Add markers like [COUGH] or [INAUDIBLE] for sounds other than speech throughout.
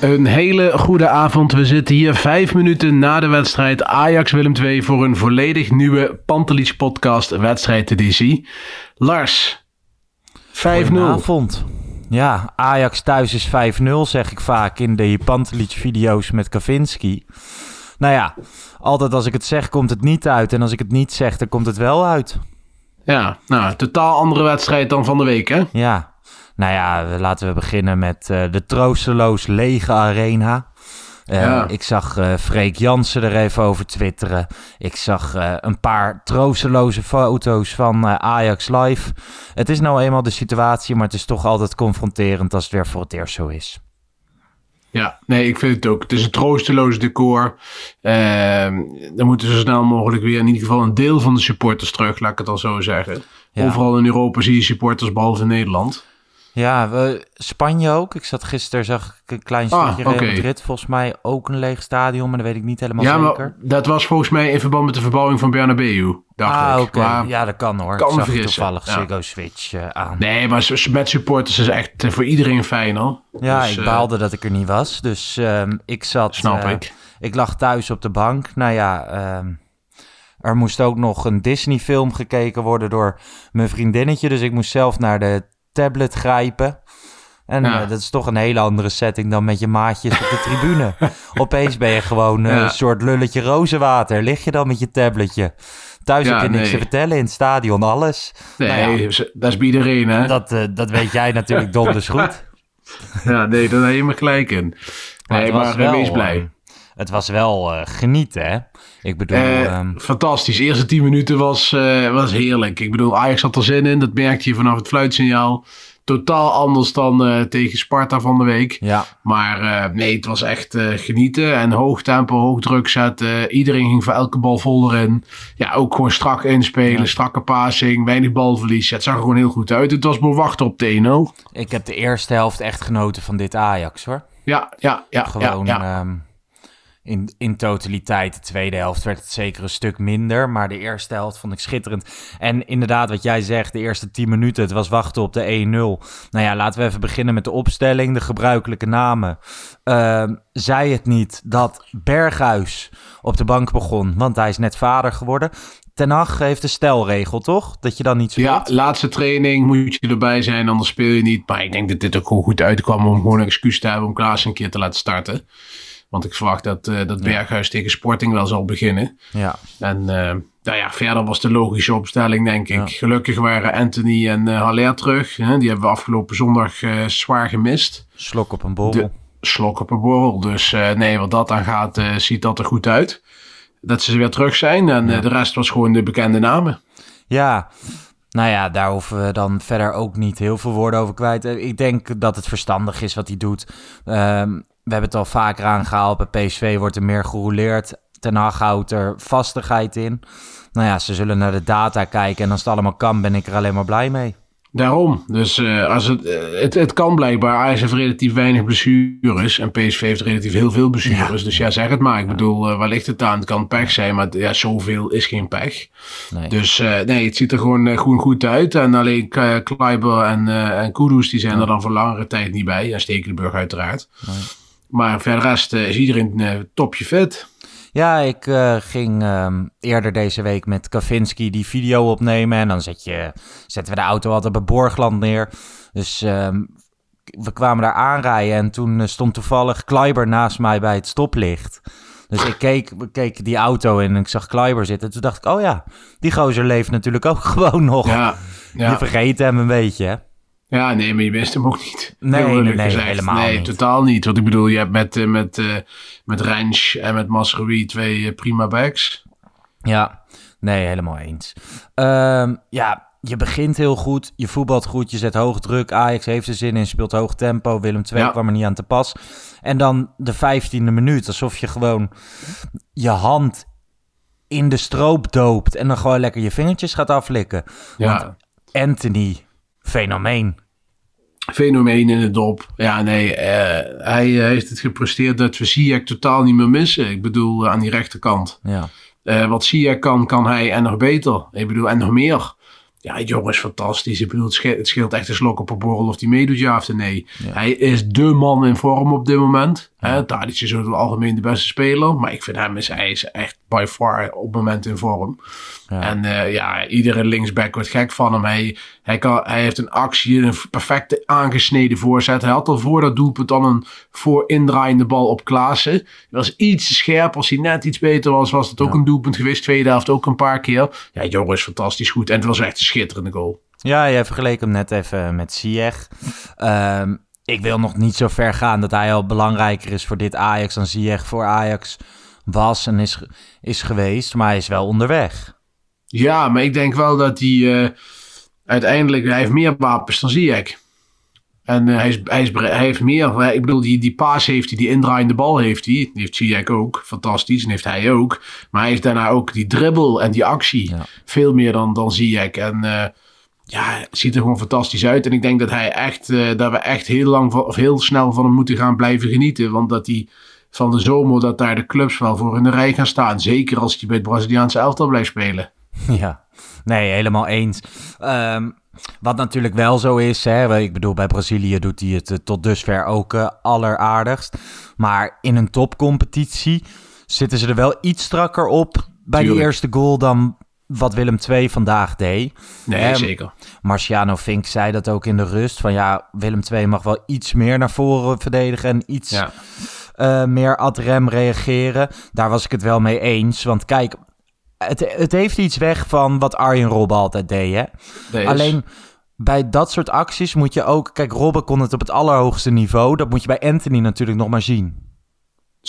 Een hele goede avond. We zitten hier vijf minuten na de wedstrijd Ajax-Willem II voor een volledig nieuwe Pantelich podcast wedstrijdeditie. Lars, 5-0. Goedenavond. Ja, Ajax thuis is 5-0, zeg ik vaak in de Pantelic-video's met Kavinski. Nou ja, altijd als ik het zeg, komt het niet uit. En als ik het niet zeg, dan komt het wel uit. Ja, nou, totaal andere wedstrijd dan van de week, hè? Ja, nou ja, laten we beginnen met uh, de troosteloos lege arena. Uh, ja. Ik zag uh, Freek Jansen er even over twitteren. Ik zag uh, een paar troosteloze foto's van Ajax Live. Het is nou eenmaal de situatie, maar het is toch altijd confronterend als het weer voor het eerst zo is. Ja, nee, ik vind het ook. Het is een troosteloos decor. Ehm, dan moeten zo snel mogelijk weer in ieder geval een deel van de supporters terug, laat ik het al zo zeggen. Ja. Overal in Europa zie je supporters, behalve in Nederland. Ja, we, Spanje ook. Ik zat gisteren, zag ik een klein stukje ah, okay. Madrid. Volgens mij ook een leeg stadion, maar dat weet ik niet helemaal ja, zeker. Maar dat was volgens mij in verband met de verbouwing van Bernabeu, dacht ah, ik. Okay. Ja, dat kan hoor. Kan ik zag vergissen. toevallig ja. Ziggo Switch uh, aan. Nee, maar met supporters is echt voor iedereen fijn hoor. Ja, dus, ik baalde uh, dat ik er niet was. Dus uh, ik zat... Snap ik. Ik lag thuis op de bank. Nou ja... ehm, er moest ook nog een Disney-film gekeken worden door mijn vriendinnetje. Dus ik moest zelf naar de tablet grijpen. En ja. uh, dat is toch een hele andere setting dan met je maatjes op de tribune. [LAUGHS] Opeens ben je gewoon uh, ja. een soort lulletje rozenwater. Lig je dan met je tabletje. Thuis ja, heb je niks nee. te vertellen in het stadion, alles. Nee, nou dat is bij iedereen, hè? Dat, uh, dat weet jij natuurlijk [LAUGHS] donders goed. ja, nee, daar heb je me gelijk in. Nee, maar, maar wel, wees blij. Het was wel genieten, hè? Ik bedoel... um... Fantastisch. De eerste tien minuten was, was heerlijk. Ik bedoel, Ajax had er zin in. Dat merkte je vanaf het fluitsignaal totaal anders dan tegen Sparta van de week. Ja. Maar nee, het was echt genieten en hoog tempo, hoog druk zetten. Iedereen ging voor elke bal vol erin. Ja, ook gewoon strak inspelen, ja. strakke passing, weinig balverlies. Ja, het zag er gewoon heel goed uit. Het was maar wachten op de 1-0. Ik heb de eerste helft echt genoten van dit Ajax hoor. Ja, ja, ja. Gewoon ja, ja. Um, in, in totaliteit. De tweede helft werd het zeker een stuk minder. Maar de eerste helft vond ik schitterend. En inderdaad, wat jij zegt, de eerste 10 minuten, het was wachten op de 1-0. Nou ja, laten we even beginnen met de opstelling, de gebruikelijke namen. Uh, zei het niet dat Berghuis op de bank begon, want hij is net vader geworden. Ten Hag heeft de stelregel, toch? Dat je dan niet speelt? Ja, laatste training moet je erbij zijn, anders speel je niet. Maar ik denk dat dit ook gewoon goed uitkwam om gewoon een excuus te hebben om Klaas een keer te laten starten. Want ik verwacht dat, uh, dat Berghuis tegen Sporting wel zal beginnen. Ja. En uh, nou ja, verder was de logische opstelling, denk ik. Ja. Gelukkig waren Anthony en uh, Haller terug. Hè? Die hebben we afgelopen zondag zwaar gemist. Slok op een borrel. De, slok op een borrel. Dus nee, wat dat aan gaat, ziet dat er goed uit. Dat ze weer terug zijn. En ja. de rest was gewoon de bekende namen. Ja, nou ja, daar hoeven we dan verder ook niet heel veel woorden over kwijt. Ik denk dat het verstandig is wat hij doet. Um, we hebben het al vaker aangehaald. Bij PSV wordt er meer gerouleerd. Ten Hag houdt er vastigheid in. Nou ja, ze zullen naar de data kijken en als het allemaal kan, ben ik er alleen maar blij mee. Daarom. Dus uh, als het, uh, het, het kan blijkbaar. Ajax heeft relatief weinig blessures. En PSV heeft relatief heel veel blessures. Ja. Dus ja, zeg het maar. Ik ja. bedoel, uh, waar ligt het aan? Het kan pech zijn, maar ja, zoveel is geen pech. Nee. Dus nee, het ziet er gewoon goed, goed uit. En alleen Kleiber en, en Kudus, die zijn ja. er dan voor langere tijd niet bij. En Stekelenburg uiteraard. Maar verder rest is iedereen topje vet. Ja, ik uh, ging um, eerder deze week met Kavinski die video opnemen. En dan zet je, zetten we de auto altijd bij Borgland neer. Dus um, we kwamen daar aanrijden en toen uh, stond toevallig Kleiber naast mij bij het stoplicht. Dus ik keek, keek die auto in en ik zag Kleiber zitten. Toen dacht ik, oh ja, die gozer leeft natuurlijk ook [LAUGHS] gewoon nog. Ja, ja. Je vergeet hem een beetje, hè? Ja, nee, maar je wist hem ook niet. Nee, nee, nee helemaal nee, niet. totaal niet. Want ik bedoel, je hebt met, met, uh, met Rens en met Masrowi twee uh, prima backs. Ja, nee, helemaal eens. Um, ja, je begint heel goed, je voetbalt goed, je zet hoog druk. Ajax heeft er zin in, speelt hoog tempo. Willem II ja. kwam er niet aan te pas. En dan de vijftiende minuut, alsof je gewoon je hand in de stroop doopt... en dan gewoon lekker je vingertjes gaat aflikken. Ja. Want Anthony fenomeen. Fenomeen in de dop. Ja, nee, uh, hij heeft het gepresteerd dat we Ziyech totaal niet meer missen. Ik bedoel, uh, aan die rechterkant. Ja. Uh, wat Ziyech kan, kan hij en nog beter. Ik bedoel, en nog meer. Ja, jongen is fantastisch. Ik bedoel, het scheelt, het scheelt echt een slok op een borrel of die meedoet, ja of nee. Ja. Hij is de man in vorm op dit moment. Ja. Tadic is over het algemeen de beste speler. Maar ik vind hem is, hij is echt by far op het moment in vorm. Ja. En uh, ja, iedere linksback wordt gek van hem. Hij, hij, kan, hij heeft een actie, een perfecte aangesneden voorzet. Hij had al voor dat doelpunt dan een voor indraaiende bal op Klaassen. Hij was iets scherp. Als hij net iets beter was, was het ook ja. een doelpunt geweest. Tweede helft ook een paar keer. Ja, jongen is fantastisch goed. En het was echt een schitterende goal. Ja, jij vergeleek hem net even met Ziyech. Um, ik wil nog niet zo ver gaan dat hij al belangrijker is voor dit Ajax dan Ziyech voor Ajax was en is, is geweest. Maar hij is wel onderweg. Ja, maar ik denk wel dat hij uh, uiteindelijk... Hij heeft meer wapens dan Ziyech. En uh, hij, is, hij, is, hij heeft meer... Ik bedoel, die, die paas heeft hij, die indraaiende bal heeft hij. Die heeft Ziyech ook. Fantastisch. En heeft hij ook. Maar hij heeft daarna ook die dribbel en die actie. Ja. Veel meer dan, dan Ziyech. En... Uh, ja, ziet er gewoon fantastisch uit. En ik denk dat hij echt, uh, dat we echt heel lang van, of heel snel van hem moeten gaan blijven genieten. Want dat hij van de zomer, dat daar de clubs wel voor in de rij gaan staan. Zeker als hij bij het Braziliaanse elftal blijft spelen. [LAUGHS] Ja, nee, helemaal eens. Um, wat natuurlijk wel zo is, hè, ik bedoel, bij Brazilië doet hij het uh, tot dusver ook uh, alleraardigst. Maar in een topcompetitie zitten ze er wel iets strakker op bij die eerste goal dan wat Willem II vandaag deed. Nee, Hè, zeker. Marciano Fink zei dat ook in de rust. Van ja, Willem II mag wel iets meer naar voren verdedigen en iets Ja. eh, meer ad rem reageren. Daar was ik het wel mee eens. Want kijk, het, het heeft iets weg van wat Arjen Robben altijd deed. Hè? Deze. Alleen bij dat soort acties moet je ook... Kijk, Robben kon het op het allerhoogste niveau. Dat moet je bij Anthony natuurlijk nog maar zien.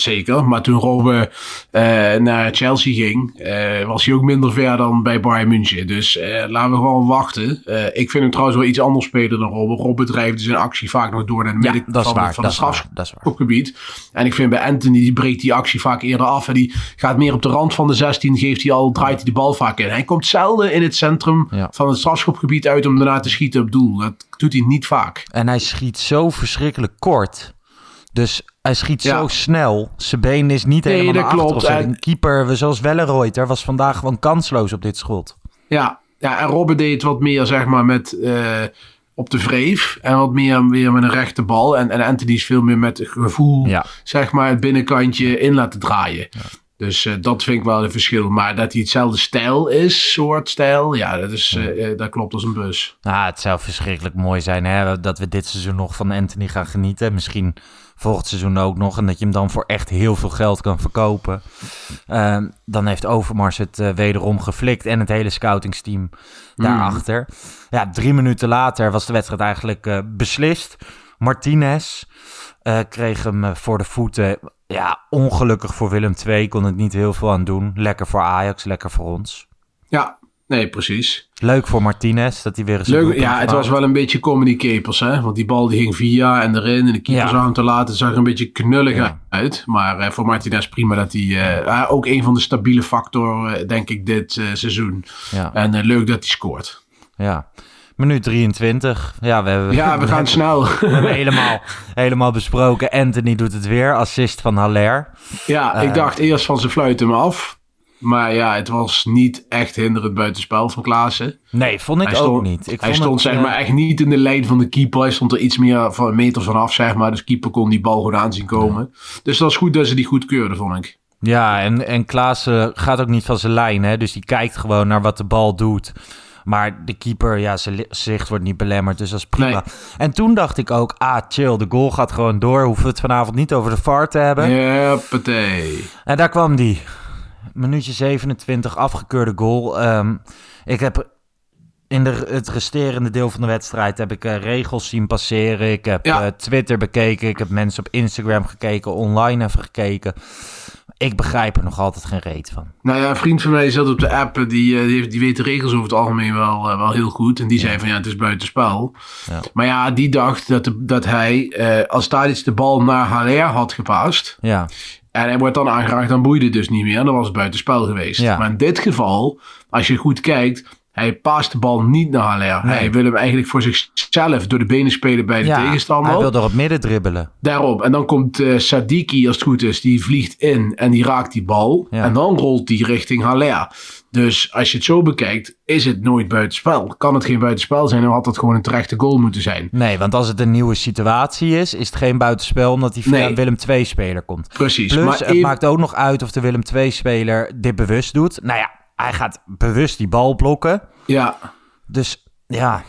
Zeker, maar toen Robben uh, naar Chelsea ging, uh, was hij ook minder ver dan bij Bayern München. Dus uh, laten we gewoon wachten. ik vind hem trouwens wel iets anders spelen dan Robben. Robben drijft zijn actie vaak nog door naar het Ja, midden van, waar, van het strafschopgebied. En ik vind bij Anthony, die breekt die actie vaak eerder af. En die gaat meer op de rand van de 16, geeft hij al, draait hij de bal vaak in. Hij komt zelden in het centrum Ja. van het strafschopgebied uit om daarna te schieten op doel. Dat doet hij niet vaak. En hij schiet zo verschrikkelijk kort. Dus hij schiet Ja. zo snel. Zijn been is niet Nee, helemaal naar klopt. Een keeper zoals Welleroyter was vandaag gewoon kansloos op dit schot. Ja, ja en Robben deed wat meer zeg maar met eh, op de vreef. En wat meer weer met een rechte bal. En, en Anthony is veel meer met gevoel Ja. zeg maar het binnenkantje in laten draaien. Dus eh, dat vind ik wel een verschil. Maar dat hij hetzelfde stijl is, soort stijl. Ja, dat, is, eh, dat klopt als een bus. Nou, het zou verschrikkelijk mooi zijn hè, dat we dit seizoen nog van Anthony gaan genieten. Misschien volgend seizoen ook nog. En dat je hem dan voor echt heel veel geld kan verkopen. Ehm, dan heeft Overmars het eh, wederom geflikt. En het hele scoutingsteam daarachter. Ja, drie minuten later was de wedstrijd eigenlijk eh, beslist. Martinez eh, kreeg hem voor de voeten. Ja, ongelukkig voor Willem II kon het niet heel veel aan doen. Lekker voor Ajax, lekker voor ons. Ja, Nee, precies. Leuk voor Martinez dat hij weer eens... een Leuk, ja, het maakt. was wel een beetje comedy capers, hè. Want die bal die ging via en erin. En de keeper Ja. zag hem te laten. Zag er een beetje knullig Ja. uit. Maar eh, voor Martinez prima dat hij... eh, eh, ook een van de stabiele factoren, eh, denk ik, dit seizoen. Ja, En leuk dat hij scoort. ja. Minuut 23. Ja, we hebben... Ja, we [LAUGHS] gaan snel. We hebben helemaal, helemaal besproken. Anthony doet het weer. Assist van Haller. ja, ik dacht eerst van ze fluiten hem af. Maar ja, het was niet echt hinderend buitenspel van Klaassen. Nee, vond ik Hij ook stond, niet. Ik hij vond stond het, zeg maar echt niet in de lijn van de keeper. Hij stond er iets meer van een meter vanaf, zeg maar. Dus keeper kon die bal gewoon aanzien komen. Dus dat was goed dat ze die goed keurden, vond ik. Ja, en, en Klaassen gaat ook niet van zijn lijn. Hè? Dus die kijkt gewoon naar wat de bal doet. Maar de keeper, ja, zijn zicht wordt niet belemmerd. Dus dat is prima. Nee. En toen dacht ik ook, ah, chill, de goal gaat gewoon door. Hoeven we het vanavond niet over de VAR te hebben. Ja, patee. En daar kwam die. Minuutje 27, afgekeurde goal. Ehm, ik heb in de, het resterende deel van de wedstrijd heb ik eh, regels zien passeren. Ik heb Ja. eh, Twitter bekeken. Ik heb mensen op Instagram gekeken, online even gekeken. Ik begrijp er nog altijd geen reet van. Nou ja, een vriend van mij zat op de app. Die, eh, die, heeft- die weet de regels over het algemeen wel, wel heel goed. En die zei van ja, het is buitenspel. Ja. Maar ja, die dacht dat, de, dat hij, als Tadic de bal naar Haller had gepaast. Ja, En hij wordt dan aangeraakt, dan boeide het dus niet meer. Dan was het buitenspel geweest. Ja. Maar in dit geval, als je goed kijkt, hij paast de bal niet naar Haller. Nee. Hij wil hem eigenlijk voor zichzelf door de benen spelen bij de ja tegenstander. hij wil er op midden dribbelen. Daarop. En dan komt eh, Sadiki, als het goed is, die vliegt in en die raakt die bal. Ja. En dan rolt die richting Haller. Dus als je het zo bekijkt, is het nooit buitenspel. Kan het geen buitenspel zijn, dan had het gewoon een terechte goal moeten zijn. Nee, want als het een nieuwe situatie is, is het geen buitenspel omdat via Nee. Willem II-speler komt. Precies. Plus, maar het even- maakt ook nog uit of de Willem II-speler dit bewust doet. Nou ja, hij gaat bewust die bal blokken. ja. Dus ja,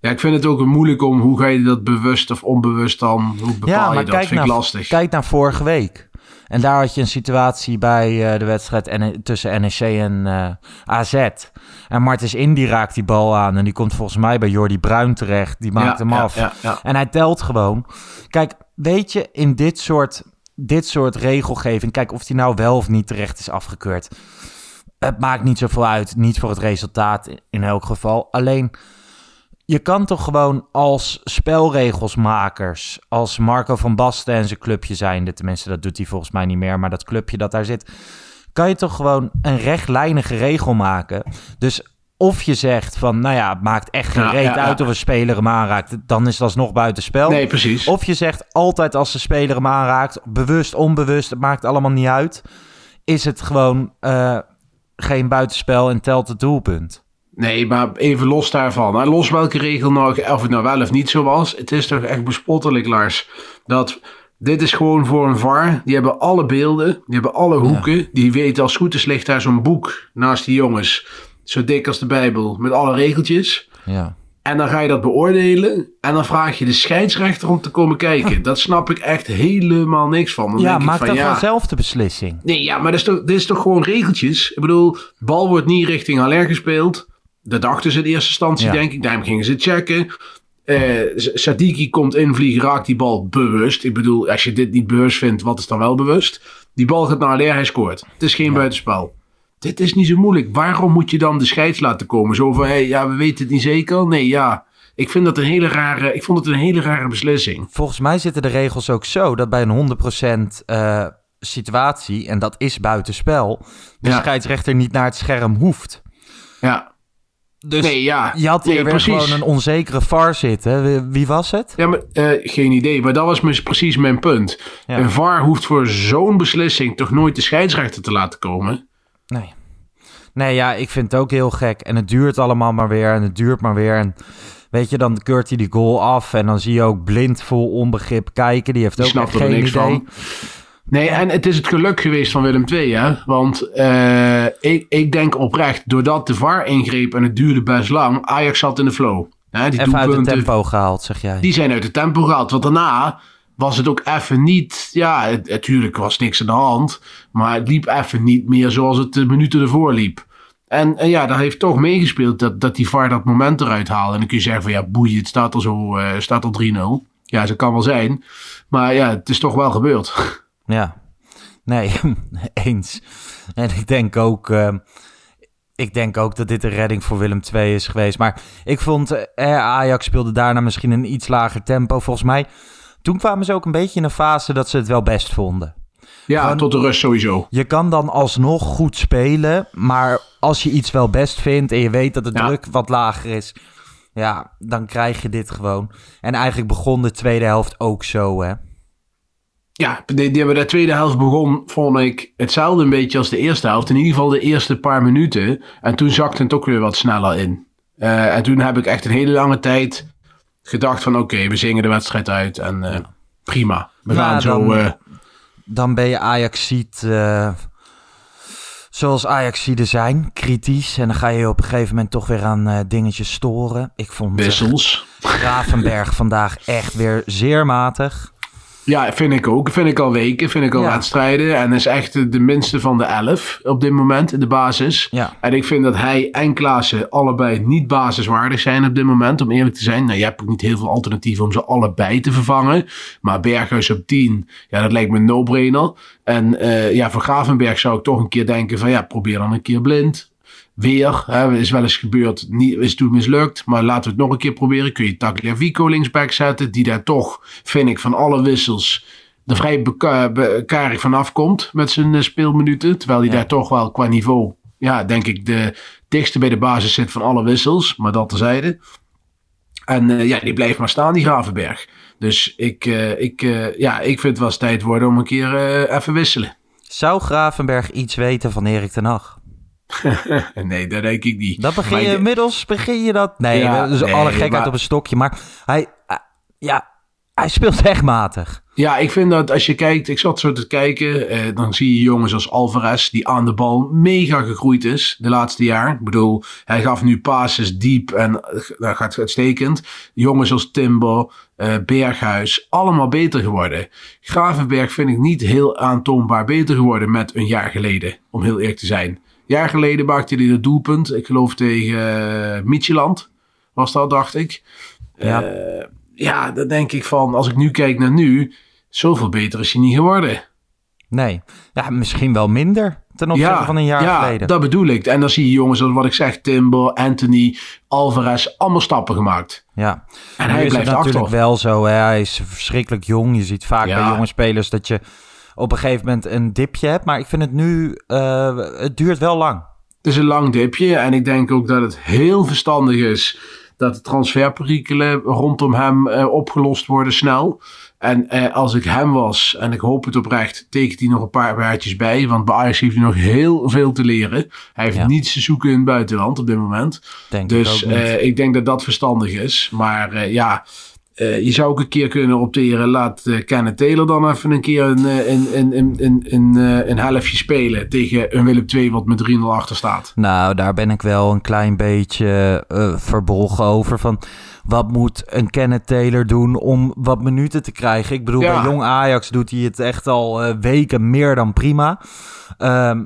ja, ik vind het ook moeilijk om hoe ga je dat bewust of onbewust dan, hoe bepaal ja je maar dat? kijk vind naar, ik lastig. kijk naar vorige week. En daar had je een situatie bij eh, de wedstrijd N- tussen NEC en eh, AZ. En Martens Indy raakt die bal aan. En die komt volgens mij bij Jordi Bruin terecht. Die maakt Ja, hem ja, af. ja. En hij telt gewoon. Kijk, weet je, in dit soort, dit soort regelgeving... Kijk, of die nou wel of niet terecht is afgekeurd. Het maakt niet zoveel uit. Niet voor het resultaat in elk geval. Alleen... Je kan toch gewoon als spelregelsmakers, als Marco van Basten en zijn clubje zijnde, tenminste dat doet hij volgens mij niet meer, maar dat clubje dat daar zit, kan je toch gewoon een rechtlijnige regel maken. Dus of je zegt van, nou ja, het maakt echt geen Ja, reet ja, ja. uit of een speler hem aanraakt, dan is dat alsnog buitenspel. Nee, precies. Of je zegt altijd als de speler hem aanraakt, bewust, onbewust, het maakt allemaal niet uit, is het gewoon eh, geen buitenspel en telt het doelpunt. Nee, maar even los daarvan. Los welke regel nou, of het nou wel of niet zo was. Het is toch echt bespottelijk, Lars. Dat dit is gewoon voor een VAR. Die hebben alle beelden. Die hebben alle hoeken. Die weten als het goed is ligt daar zo'n boek naast die jongens. Zo dik als de Bijbel. Met alle regeltjes. Ja. En dan ga je dat beoordelen. En dan vraag je de scheidsrechter om te komen kijken. Dat snap ik echt helemaal niks van. Dan Ja, denk ik maak van, dan ja, vanzelf de beslissing. Nee, ja, maar dit is, toch, dit is toch gewoon regeltjes? Ik bedoel, bal wordt niet richting Haller gespeeld. Dat dachten ze in eerste instantie, Ja. denk ik. Daarom gingen ze checken. S- Sadiki komt invliegen, raakt die bal bewust. Ik bedoel, als je dit niet bewust vindt, wat is dan wel bewust? Die bal gaat naar Haller, hij scoort. Het is geen buitenspel. Dit is niet zo moeilijk. Waarom moet je dan de scheids laten komen? Zo van, hey, ja, we weten het niet zeker. Nee, ja. Ik vind dat een hele rare, ik vond het een hele rare beslissing. Volgens mij zitten de regels ook zo dat bij een 100% eh, situatie, en dat is buitenspel, de Ja. scheidsrechter niet naar het scherm hoeft. Ja. Dus nee, ja. je had hier Nee, weer precies. gewoon een onzekere VAR zitten. Wie, wie was het? Ja, maar eh, geen idee. Maar dat was precies mijn punt. Ja. Een VAR hoeft voor zo'n beslissing toch nooit de scheidsrechter te laten komen. Nee. Nee, ja, ik vind het ook heel gek. En het duurt allemaal maar weer en het duurt maar weer. En weet je, dan keurt hij die goal af en dan zie je ook blind vol onbegrip kijken. Die heeft ook echt geen niks idee. van. Nee, en het is het geluk geweest van Willem II, hè. Want eh, ik, ik denk oprecht, doordat de VAR ingreep en het duurde best lang, Ajax zat in de flow. Hè, die Even uit het doelpunten, tempo gehaald, zeg jij. Die zijn uit het tempo gehaald. Want daarna was het ook even niet... Ja, het- natuurlijk was niks aan de hand. Maar het liep even niet meer zoals het de minuten ervoor liep. En, en ja, dat heeft toch meegespeeld dat, dat die VAR dat moment eruit haalde. En dan kun je zeggen van ja, boeien, het staat al zo, eh, staat al 3-0. Ja, dat kan wel zijn. Maar ja, het is toch wel gebeurd. [LAUGHS] Ja, nee, [LAUGHS] eens. En ik denk ook, eh, ik denk ook dat dit een redding voor Willem II is geweest. Maar ik vond, eh, Ajax speelde daarna misschien een iets lager tempo. Volgens mij, toen kwamen ze ook een beetje in een fase dat ze het wel best vonden. Ja, tot de rust sowieso. Je kan dan alsnog goed spelen, maar als je iets wel best vindt en je weet dat de Ja. druk wat lager is, ja, dan krijg je dit gewoon. En eigenlijk begon de tweede helft ook zo, hè? Ja, die, die hebben de tweede helft begon, vond ik, hetzelfde een beetje als de eerste helft. In ieder geval de eerste paar minuten. En toen zakte het ook weer wat sneller in. Eh, en toen heb ik echt een hele lange tijd gedacht van... Oké, we zingen de wedstrijd uit en eh, prima. We Nou, gaan zo... dan- eh, Dan ben je Ajaxiet, eh zoals Ajaxiden zijn, kritisch. En dan ga je op een gegeven moment toch weer aan dingetjes storen. Ik vond wissels. Gravenberg vandaag echt weer zeer matig. Ja, vind ik ook. Vind ik al weken, vind ik al Ja. wedstrijden. En is echt de- minste van de elf op dit moment in de basis. Ja. En ik vind dat hij en Klaassen allebei niet basiswaardig zijn op dit moment, om eerlijk te zijn. Nou, je hebt ook niet heel veel alternatieven om ze allebei te vervangen. Maar Berghuis op 10, ja, dat lijkt me een no-brainer. En eh, ja, voor Gravenberg zou ik toch een keer denken van ja, probeer dan een keer blind. Weer, hè, is wel eens gebeurd, niet, is toen mislukt. Maar laten we het nog een keer proberen. Kun je Tagliafico linksback zetten, die daar toch, vind ik, van alle wissels er vrij karig vanaf komt met zijn eh, speelminuten. Terwijl hij Ja. daar toch wel qua niveau, ja, denk ik, de dichtste bij de basis zit van alle wissels. Maar dat terzijde. En eh, ja, die blijft maar staan, die Gravenberg. Dus ik, eh, ik, ja, ik vind het wel eens tijd worden om een keer even wisselen. Zou Gravenberg iets weten van Erik ten Hag? [LAUGHS] nee, dat denk ik niet. Dat begin je ik- inmiddels, begin je dat? Nee, Ja, dus nee, alle gekheid maar- op een stokje. Maar hij, eh, ja, hij speelt [LAUGHS] echt matig. Ja, ik vind dat als je kijkt, ik zat zo te kijken, eh, dan zie je jongens als Alvarez, die aan de bal mega gegroeid is de laatste jaar. Ik bedoel, hij gaf nu passes diep en eh, dat gaat uitstekend. Jongens als Timber, eh, Berghuis, allemaal beter geworden. Gravenberg vind ik niet heel aantoonbaar beter geworden met een jaar geleden, om heel eerlijk te zijn. Jaar geleden maakte hij het doelpunt, ik geloof tegen uh, Midtjylland, was dat, dacht ik. Ja. Eh, ja, dan denk ik van, als ik nu kijk naar nu, zoveel beter is hij niet geworden. Nee, ja, misschien wel minder ten opzichte van een jaar ja, geleden. dat bedoel ik. En dan zie je jongens, zoals wat ik zeg, Timber, Anthony, Alvarez, allemaal stappen gemaakt. Ja, En Nu hij is blijft natuurlijk achter. wel zo. Hè? Hij is verschrikkelijk jong. Je ziet vaak Ja. bij jonge spelers dat je op een gegeven moment een dipje hebt. Maar ik vind het nu, eh, het duurt wel lang. Het is een lang dipje en ik denk ook dat het heel verstandig is dat de transferperikelen rondom hem eh, opgelost worden snel. En eh, als ik hem was, en ik hoop het oprecht, tekent hij nog een paar jaartjes bij. Want bij Ajax heeft hij nog heel veel te leren. Hij heeft Ja. niets te zoeken in het buitenland op dit moment. Denk Dus ik eh, ik denk dat dat verstandig is. Maar eh, ja, eh, je zou ook een keer kunnen opteren. Laat eh Kenneth Taylor dan even een keer een, eh, een, een, een, een, een, een helftje spelen tegen een Willem II wat met 3-0 achter staat. Nou, daar ben ik wel een klein beetje eh, verbolgen over. Van wat moet een Kenneth Taylor doen om wat minuten te krijgen? Ik bedoel, Ja. bij Jong Ajax doet hij het echt al weken meer dan prima. Ehm,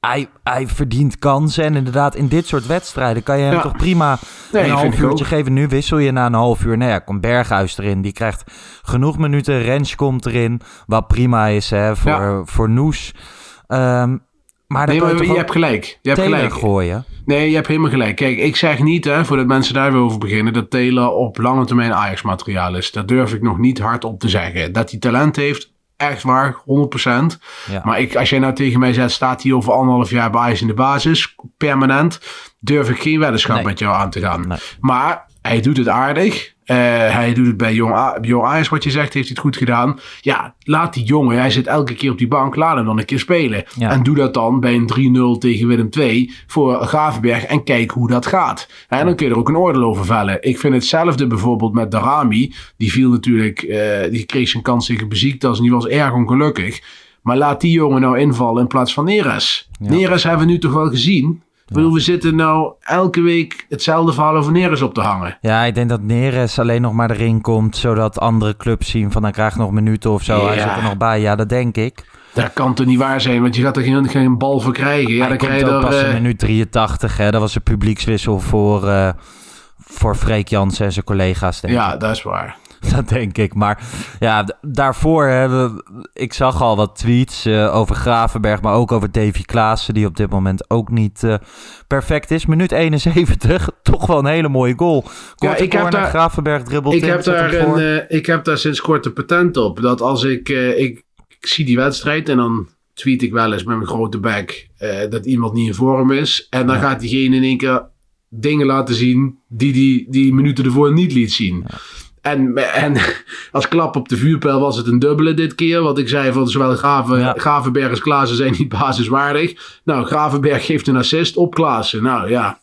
hij, hij verdient kansen. En inderdaad, in dit soort wedstrijden kan je hem Ja. toch prima Nee, een half uurtje geven. Nu wissel je na een half uur. Nou ja, komt Berghuis erin. Die krijgt genoeg minuten. Rens komt erin. Wat prima is hè, voor, Ja. voor Noes. Ehm, maar Nee, je, hebt gelijk. Je hebt gelijk. gooien. Nee, je hebt helemaal gelijk. Kijk, ik zeg niet, hè, voordat mensen daar weer over beginnen, dat Taylor op lange termijn Ajax-materiaal is. Dat durf ik nog niet hard op te zeggen. Dat hij talent heeft, echt waar, 100%. Ja. Maar ik, als jij nou tegen mij zegt, staat hij over anderhalf jaar bij Ajax in de basis, permanent, durf ik geen weddenschap Nee. met jou aan te gaan. Nee. Maar hij doet het aardig. Eh, hij doet het bij Jong, A- Jong Ajax, wat je zegt, heeft hij het goed gedaan. Ja, laat die jongen, hij zit elke keer op die bank, laat hem dan een keer spelen. Ja. En doe dat dan bij een 3-0 tegen Willem II voor Gravenberg en kijk hoe dat gaat. En dan kun je er ook een oordeel over vellen. Ik vind hetzelfde bijvoorbeeld met Darami. Die viel natuurlijk, eh, die kreeg zijn kans tegen Beziektas en die was erg ongelukkig. Maar laat die jongen nou invallen in plaats van Neres. Ja. Neres hebben we nu toch wel gezien. Ik bedoel, we zitten nou elke week hetzelfde verhaal over Neres op te hangen. Ja, ik denk dat Neres alleen nog maar erin komt, zodat andere clubs zien van hij krijgt nog minuten of zo. Hij zit er nog bij. Ja, dat denk ik. Dat kan toch niet waar zijn, want je gaat er geen, geen bal voor krijgen. Ja, hij dan krijg je ook er... pas eh, in minuut 83. Hè. Dat was een publiekswissel voor, eh voor Freek Jansen en zijn collega's. Denk ik. ja, dat is waar. [LAUGHS] Dat denk ik. Maar ja, daarvoor hebben we... Ik zag al wat tweets eh, over Gravenberg, maar ook over Davy Klaassen, die op dit moment ook niet eh, perfect is. Minuut 71, [LAUGHS] toch wel een hele mooie goal. Korte ik heb daar- Gravenberg dribbelt Ik in, heb, daar een, eh, ik heb daar sinds kort een patent op. Dat als ik, ik, ik zie die wedstrijd en dan tweet ik wel eens met mijn grote bek dat iemand niet in vorm is. En dan gaat diegene in één keer dingen laten zien die die, die minuten ervoor niet liet zien. En, en [LAUGHS] als klap op de vuurpijl was het een dubbele dit keer. Want ik zei van zowel Graven, Ja. Gravenberg als Klaassen zijn niet [LAUGHS] basiswaardig. Nou, Gravenberg geeft een assist op Klaassen. Nou ja,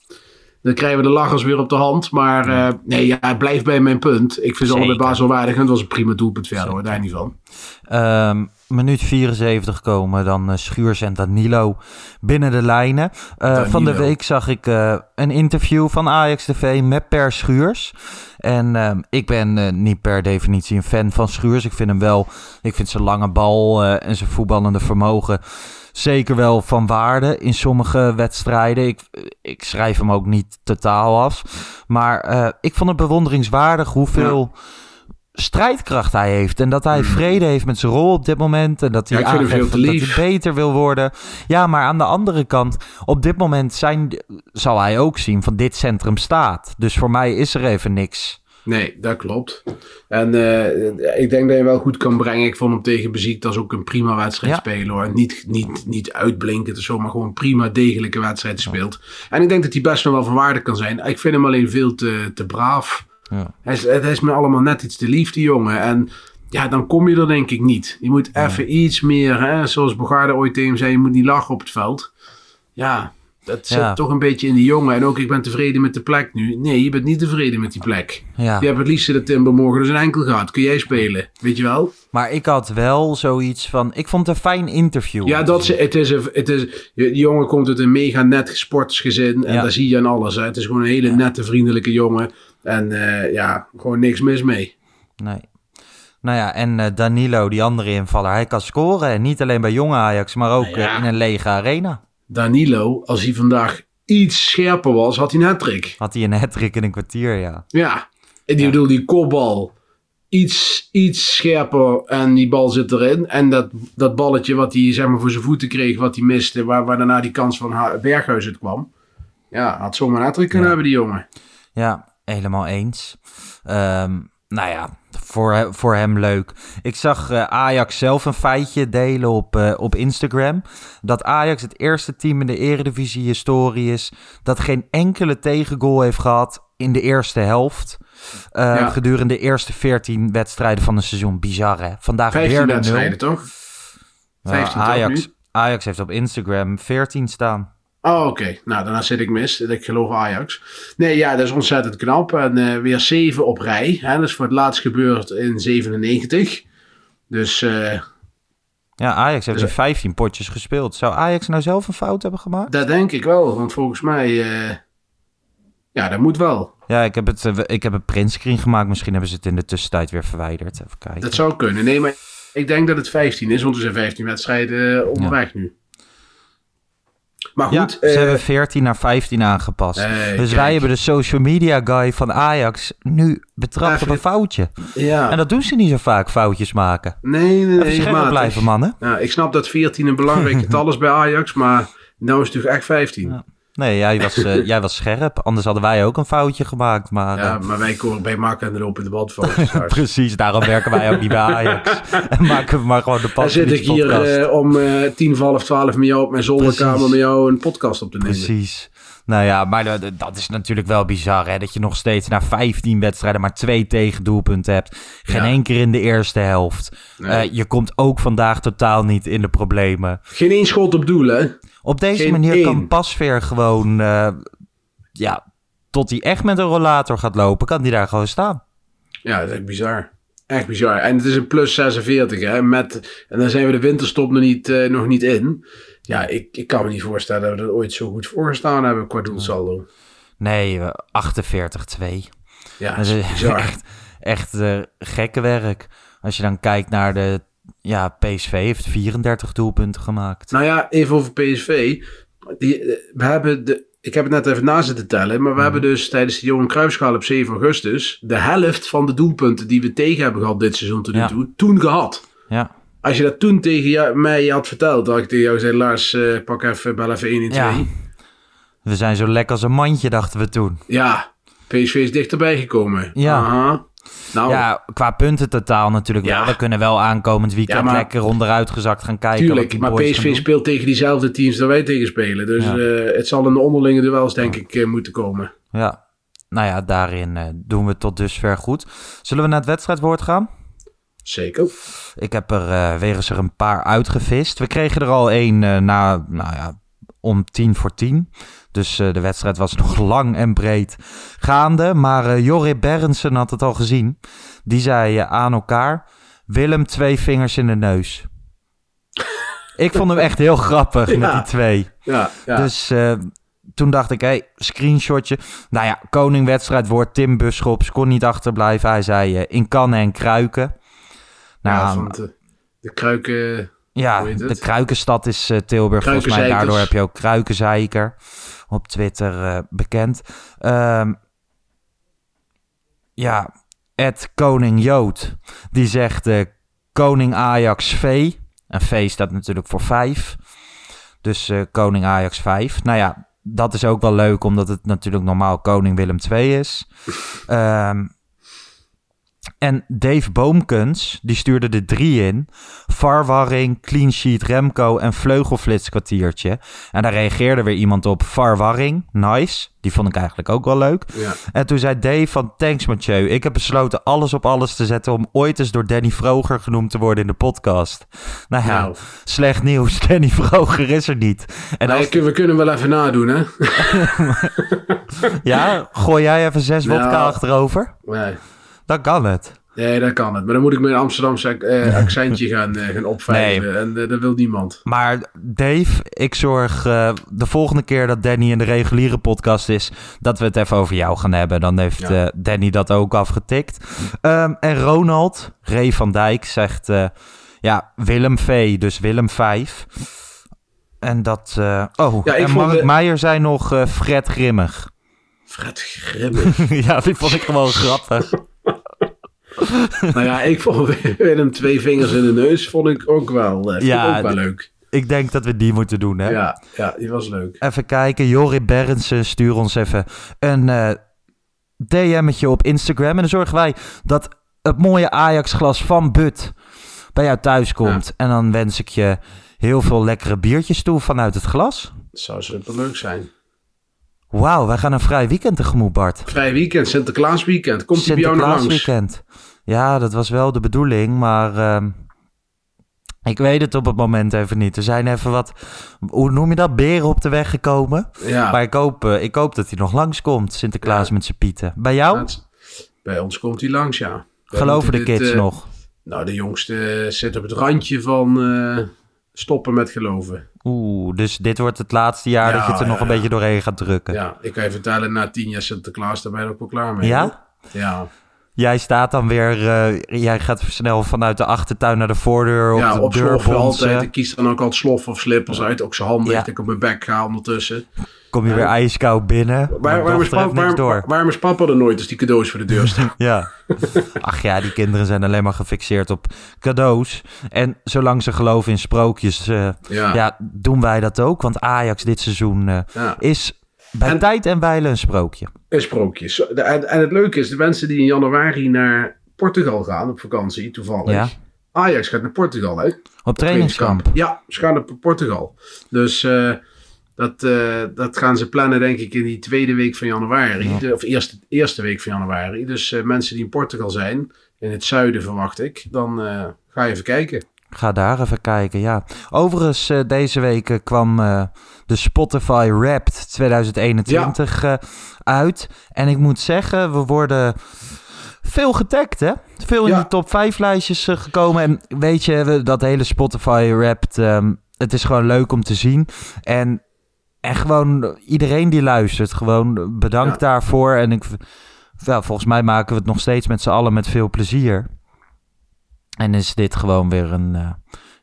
dan krijgen we de lachers weer op de hand. Maar eh, nee, ja, het blijft bij mijn punt. Ik vind ze allebei basiswaardig. En het was een prima doelpunt verder hoor, daar niet van. Ehm, minuut 74 komen dan eh, Schuurs en Danilo binnen de lijnen. Eh, van de week zag ik een interview van Ajax TV met Per Schuurs. En ehm, ik ben eh, niet per definitie een fan van Schuurs. Ik vind hem wel, ik vind zijn lange bal eh, en zijn voetballende vermogen zeker wel van waarde in sommige wedstrijden. Ik, ik schrijf hem ook niet totaal af. Maar eh, ik vond het bewonderingswaardig hoeveel strijdkracht hij heeft. En dat hij vrede heeft met zijn rol op dit moment. En dat hij Hmm. Ja, aangeeft dat hij beter wil worden. Ja, maar aan de andere kant, op dit moment zijn, zal hij ook zien van dit centrum staat. Dus voor mij is er even niks. Nee, dat klopt. En eh, ik denk dat je wel goed kan brengen. Ik vond hem tegen Beziek ook een prima wedstrijd Ja. spelen hoor. Niet, niet, niet uitblinkend of zo, maar gewoon prima degelijke wedstrijd speelt. En ik denk dat hij best nog wel van waarde kan zijn. Ik vind hem alleen veel te, te braaf. Ja. Hij, is, hij is me allemaal net iets te lief, die jongen. En ja, dan kom je er denk ik niet. Je moet even iets meer, hè, zoals Bogarde ooit tegen hem zei, je moet niet lachen op het veld. Ja, dat zit Ja. toch een beetje in die jongen. En ook, ik ben tevreden met de plek nu. Nee, je bent niet tevreden met die plek. Ja. Je hebt het liefste dat Timber morgen dus een enkel gaat. Kun jij spelen? Weet je wel? Maar ik had wel zoiets van, ik vond het een fijn interview. Ja, dat het is, het is, die jongen komt uit een mega net sportsgezin. En Ja. daar zie je aan alles. Hè. Het is gewoon een hele nette, vriendelijke jongen. En eh, ja, gewoon niks mis mee. Nee. Nou ja, en eh, Danilo, die andere invaller, hij kan scoren. En niet alleen bij jonge Ajax, maar ook Nou ja. eh, in een lege arena. Danilo, als hij vandaag iets scherper was, had hij een hat-trick. Had hij een hat-trick in een kwartier, ja. Ja, en die bedoel, die kopbal. Iets, iets scherper en die bal zit erin. En dat, dat balletje wat hij zeg maar, voor zijn voeten kreeg, wat hij miste, waar, waar daarna die kans van Berghuis uit kwam. Ja, had zomaar een hat-trick kunnen Ja. hebben, die jongen. Ja, helemaal eens. Ehm, nou ja, voor, voor hem leuk. Ik zag eh, Ajax zelf een feitje delen op, eh, op Instagram. Dat Ajax het eerste team in de eredivisie-historie is... dat geen enkele tegengoal heeft gehad in de eerste helft... eh, Ja. gedurende de eerste 14 wedstrijden van een seizoen. Bizar, hè? Vandaag 15 weer de nul. toch? Ja, 15 toch Ajax, nu? Ajax heeft op Instagram 14 staan. Oh, oké. Nou, daarna zit ik mis. Ik geloof Ajax. Nee, ja, dat is ontzettend knap. En eh, weer 7 op rij. Hè? Dat is voor het laatst gebeurd in 97. Dus eh, Ja, Ajax heeft Dus- nu 15 potjes gespeeld. Zou Ajax nou zelf een fout hebben gemaakt? dat denk ik wel. Want volgens mij... eh, ja, dat moet wel. Ja, ik heb het, ik heb een printscreen gemaakt. Misschien hebben ze het in de tussentijd weer verwijderd. Even kijken. Dat zou kunnen. Nee, maar ik denk dat het 15 is. Want er zijn 15 wedstrijden onderweg nu. Maar Ja, goed. ze eh, hebben 14 naar 15 aangepast. Dus kijk. wij hebben de social media guy van Ajax nu betrapt op een foutje. ja. En dat doen ze niet zo vaak, foutjes maken. nee, nee, nee. blijven, mannen. Ja, ik snap dat 14 een belangrijk [LAUGHS] getal is bij Ajax. Maar nou is het natuurlijk echt 15. Ja. Nee, jij was, eh, [LAUGHS] jij was scherp. Anders hadden wij ook een foutje gemaakt. Maar, Ja, eh, maar wij komen bij Mark en de lopende bandfoto's. thuis. precies, daarom werken wij ook niet bij Ajax. [LAUGHS] en maken we maar gewoon de Dan zit ik hier podcast. eh, om tien half twaalf met jou op mijn zolderkamer met jou een podcast op te nemen. Precies. Nou ja, maar dat, dat is natuurlijk wel bizar, hè? Dat je nog steeds na 15 wedstrijden maar twee tegendoelpunten hebt. Geen Ja. één keer in de eerste helft. Nee. Eh, je komt ook vandaag totaal niet in de problemen. Geen één schot op doel, hè? Op deze Geen manier één. kan Pasveer gewoon... eh, ja, tot hij echt met een rollator gaat lopen, kan hij daar gewoon staan. Ja, dat is echt bizar. Echt bizar. En het is een plus 46, hè? Met, en dan zijn we de winterstop nog niet, eh, nog niet in. Ja, ik, ik kan me niet voorstellen dat we er ooit zo goed voor gestaan hebben qua doelsaldo. Nee, eh, 48-2. Ja, Dat dat is bizar. echt, echt eh, gekke werk. Als je dan kijkt naar de... Ja, PSV heeft 34 doelpunten gemaakt. Nou ja, even over PSV. Die, eh, we hebben de, ik heb het net even na zitten tellen, maar we hebben dus tijdens de Johan Cruijffschaal op 7 augustus de helft van de doelpunten die we tegen hebben gehad dit seizoen tot nu Ja. toe, toen gehad. Ja. Als je dat toen tegen jou- mij had verteld, dat ik tegen jou zei, Lars, eh, pak even, bel even 1 in 2. Ja. Ja. We zijn zo lekker als een mandje, dachten we toen. PSV is dichterbij gekomen. Ja. Aha. Nou, Ja, qua punten totaal natuurlijk Ja. wel. We kunnen wel aankomend weekend Ja, maar- lekker onderuit gezakt gaan kijken. tuurlijk. Maar PSV speelt tegen diezelfde teams dat wij tegen spelen. Dus Ja. eh, het zal in de onderlinge duels, denk ik, eh, moeten komen. Ja, nou ja, daarin doen we tot dusver goed. Zullen we naar het wedstrijdwoord gaan? Zeker. Ik heb er weer eens er een paar uitgevist. We kregen er al één eh, na, nou ja, om tien voor tien. Dus eh, de wedstrijd was [LAUGHS] nog lang en breed gaande. Maar Jorrit Berendsen had het al gezien. Die zei aan elkaar, Willem twee vingers in de neus. [LAUGHS] Ik vond hem echt heel grappig met die twee. Ja, ja. Dus toen dacht ik, hé, hey, screenshotje. Nou ja, koning wedstrijdwoord, Tim Buschops kon niet achterblijven. Hij zei in kannen en kruiken. Nou, ja, van de, de kruiken... ja, de Kruikenstad is eh, Tilburg. Volgens mij daardoor heb je ook Kruikenzeiker op Twitter eh, bekend. Ehm, ja, Ed Koning Jood, die zegt eh, Koning Ajax V. En V staat natuurlijk voor 5. Dus Koning Ajax 5. Nou ja, dat is ook wel leuk, omdat het natuurlijk normaal Koning Willem 2 is. [LAUGHS] Ehm, en Dave Boomkens, die stuurde de drie in. Varwarring, clean sheet Remco en vleugelflitskwartiertje. En daar reageerde weer iemand op. Varwarring, nice. Die vond ik eigenlijk ook wel leuk. Ja. En toen zei Dave van Thanks Mathieu. Ik heb besloten alles op alles te zetten om ooit eens door Danny Vroger genoemd te worden in de podcast. Nou ja, Nou. slecht nieuws. [LAUGHS] Danny Vroger is er niet. En Nou, als, we kunnen wel even nadoen, hè? [LAUGHS] ja, gooi jij even zes Nou. vodka achterover? Nee. Dan kan het. Nee, dat kan het. Maar dan moet ik mijn Amsterdamse eh, [LAUGHS] accentje gaan, eh, gaan. En eh, dat wil niemand. Maar Dave, ik zorg de volgende keer dat Danny in de reguliere podcast is, dat we het even over jou gaan hebben. Dan heeft Ja. Danny dat ook afgetikt. Ehm, en Ronald, Ray van Dijk, zegt ja, Willem V, dus Willem 5. En dat. oh, Ja, en Mark de- Meijer zei nog Fred Grimmig. Fred Grimmig. [LAUGHS] ja, die vond ik gewoon [LAUGHS] grappig. [LAUGHS] nou ja, ik vond Willem twee vingers in de neus vond ik ook wel, eh, Ja, ook wel leuk. Ik denk dat we die moeten doen, hè? Ja, ja, die was leuk. Even kijken. Jorrit Berendsen, stuur ons even een eh DM'tje op Instagram. En dan zorgen wij dat het mooie Ajax-glas van But bij jou thuis komt. En dan wens ik je heel veel lekkere biertjes toe vanuit het glas. Dat zou superleuk zijn. Wauw, wij gaan een vrij weekend tegemoet, Bart. Vrij weekend, Sinterklaas weekend. Komt die bij jou langs? weekend. Ja, dat was wel de bedoeling, maar ehm, ik weet het op het moment even niet. Er zijn even wat, hoe noem je dat, beren op de weg gekomen. Ja. Maar ik hoop, eh, ik hoop dat hij nog langskomt, Sinterklaas met zijn pieten. Bij jou? Dat- Bij ons komt hij langs, ja. Geloven de dit, kids eh, nog? Nou, de jongste zit op het randje van eh, stoppen met geloven. Oeh, dus dit wordt het laatste jaar Ja, dat je het er nog een ja. beetje doorheen gaat drukken. Ja, ik kan je vertellen, na tien jaar Sinterklaas, daar ben je ook wel klaar mee. Ja? hoor. Ja, Jij staat dan weer, eh, jij gaat snel vanuit de achtertuin naar de voordeur op ja de op deur sloffen bonzen. altijd. Ik kies dan ook altijd sloffen of slippers uit. Ook Ja. dat ik op mijn bek ga ondertussen. Kom je weer ijskoud binnen. Waar, waarom, is papa, waar, door. waarom is papa er nooit als die cadeaus voor de deur staan? [LAUGHS] Ja. Ach ja, die kinderen zijn alleen maar gefixeerd op cadeaus. En zolang ze geloven in sprookjes, eh, ja. Ja. doen wij dat ook. Want Ajax dit seizoen eh, Ja. is bij En- tijd en wijle een sprookje. Een sprookje. En, en het leuke is, de mensen die in januari naar Portugal gaan op vakantie, toevallig. Ja. Ajax gaat naar Portugal, hè? Op trainingskamp. Ja, ze gaan naar Portugal. Dus eh, dat, eh, dat gaan ze plannen, denk ik, in die tweede week van januari. De- of eerste, eerste week van januari. Dus eh, mensen die in Portugal zijn, in het zuiden verwacht ik, dan ga je even kijken. Ga daar even kijken, ja. Overigens, eh, deze week eh, kwam eh, de Spotify Wrapped 2021 eh, uit. En ik moet zeggen, we worden veel getagd, hè? Veel in die top 5 lijstjes gekomen. En weet je, we- dat hele Spotify Wrapped, ehm, het is gewoon leuk om te zien. En, en gewoon iedereen die luistert, gewoon bedankt Ja. daarvoor. En ik, ja, volgens mij maken we het nog steeds met z'n allen met veel plezier. En is dit gewoon weer een, eh,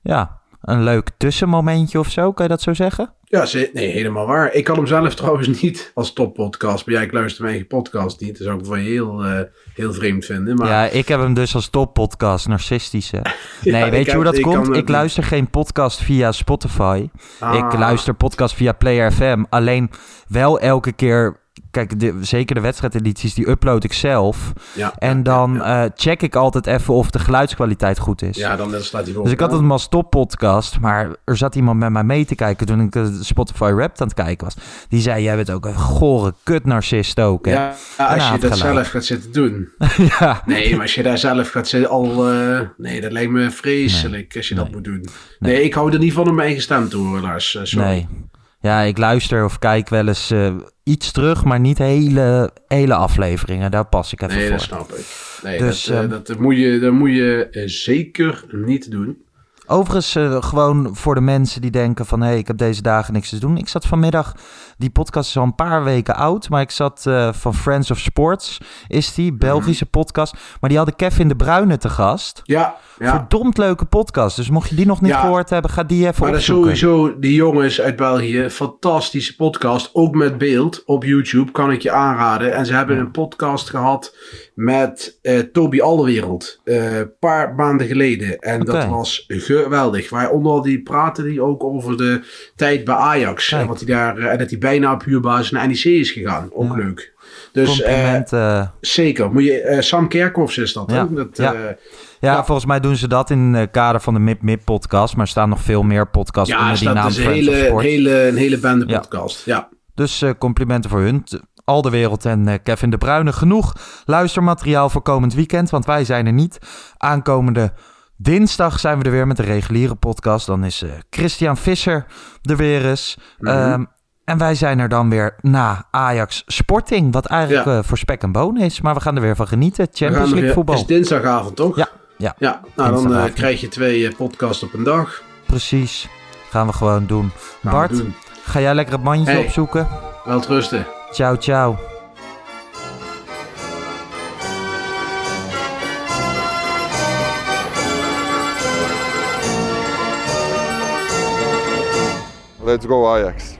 ja, een leuk tussenmomentje of zo, kan je dat zo zeggen? Ja, ze, nee, helemaal waar. Ik kan hem zelf [LAUGHS] trouwens niet als toppodcast. Maar ja, ik luister mijn eigen podcast niet. Dat zou ik van je heel, uh, heel vreemd vinden. Maar... Ja, ik heb hem dus als toppodcast, narcistische. [LAUGHS] Nee, weet je hoe dat komt? Ik luister geen podcast via Spotify. Ah. Ik luister podcast via Player FM. Alleen wel elke keer kijk, de, zeker de wedstrijdedities, die upload ik zelf. Ja, en dan ja, check ik altijd even of de geluidskwaliteit goed is. Ja, dan staat hij Dus ik had het als toppodcast, maar er zat iemand met mij mee te kijken toen ik de Spotify Rap aan het kijken was. Die zei, jij bent ook een gore kutnarcist ook. Hè? Ja, als je dat zelf gaat zitten doen. [LAUGHS] ja. Nee, maar als je daar zelf gaat zitten al... Uh, nee, dat lijkt me vreselijk als je dat moet doen. Nee. ik hou er niet van om mijn eigen stem te horen, Lars. Sorry. Nee. Ja, ik luister of kijk wel eens uh, iets terug, maar niet hele, hele afleveringen. Daar pas ik even nee, voor. Nee, dat snap ik. Nee, dus, dat, uh, dat, moet je, dat moet je uh, zeker niet doen. Overigens, uh, gewoon voor de mensen die denken van... hé, hey, ik heb deze dagen niks te doen. Ik zat vanmiddag... Die podcast is al een paar weken oud... maar ik zat uh, van Friends of Sports... is die, Belgische podcast. Maar die hadden Kevin de Bruyne te gast. Ja, ja. Verdomd leuke podcast. Dus mocht je die nog niet ja, gehoord hebben... ga die even maar opzoeken. Maar sowieso, die jongens uit België... fantastische podcast. Ook met beeld op YouTube. Kan ik je aanraden. En ze hebben een podcast gehad... met uh, Toby Alderwereld. Een paar maanden geleden. En okay. dat was geweldig. Waaronder die praten die ook over de tijd bij Ajax. Kijk. Want hij daar, en dat hij bijna op huurbasis naar NEC is gegaan. Ook ja. leuk. Dus uh, zeker. Moet je, uh, Sam Kerkhoffs is dat. Ja. Hè? dat ja. Uh, ja, volgens mij doen ze dat in het kader van de MIP MIP podcast. Maar er staan nog veel meer podcasts ja, onder die naam. Ja, een hele, hele, een hele bende podcast. Ja. Dus complimenten voor hun. Al de wereld en Kevin de Bruyne. Genoeg luistermateriaal voor komend weekend. Want wij zijn er niet. Aankomende Dinsdag zijn we er weer met de reguliere podcast. Dan is uh, Christian Visser er weer eens. Mm -hmm. um, en wij zijn er dan weer na Ajax Sporting. Wat eigenlijk ja. uh, voor spek en bonen is. Maar we gaan er weer van genieten. Champions League voetbal. Het is dinsdagavond toch? Ja. Ja, ja nou dan uh, krijg je twee podcasts op een dag. Precies. Gaan we gewoon doen. Gaan Bart, doen. ga jij lekker het mandje hey, opzoeken? Wel rusten. Ciao, ciao. Let's go Ajax.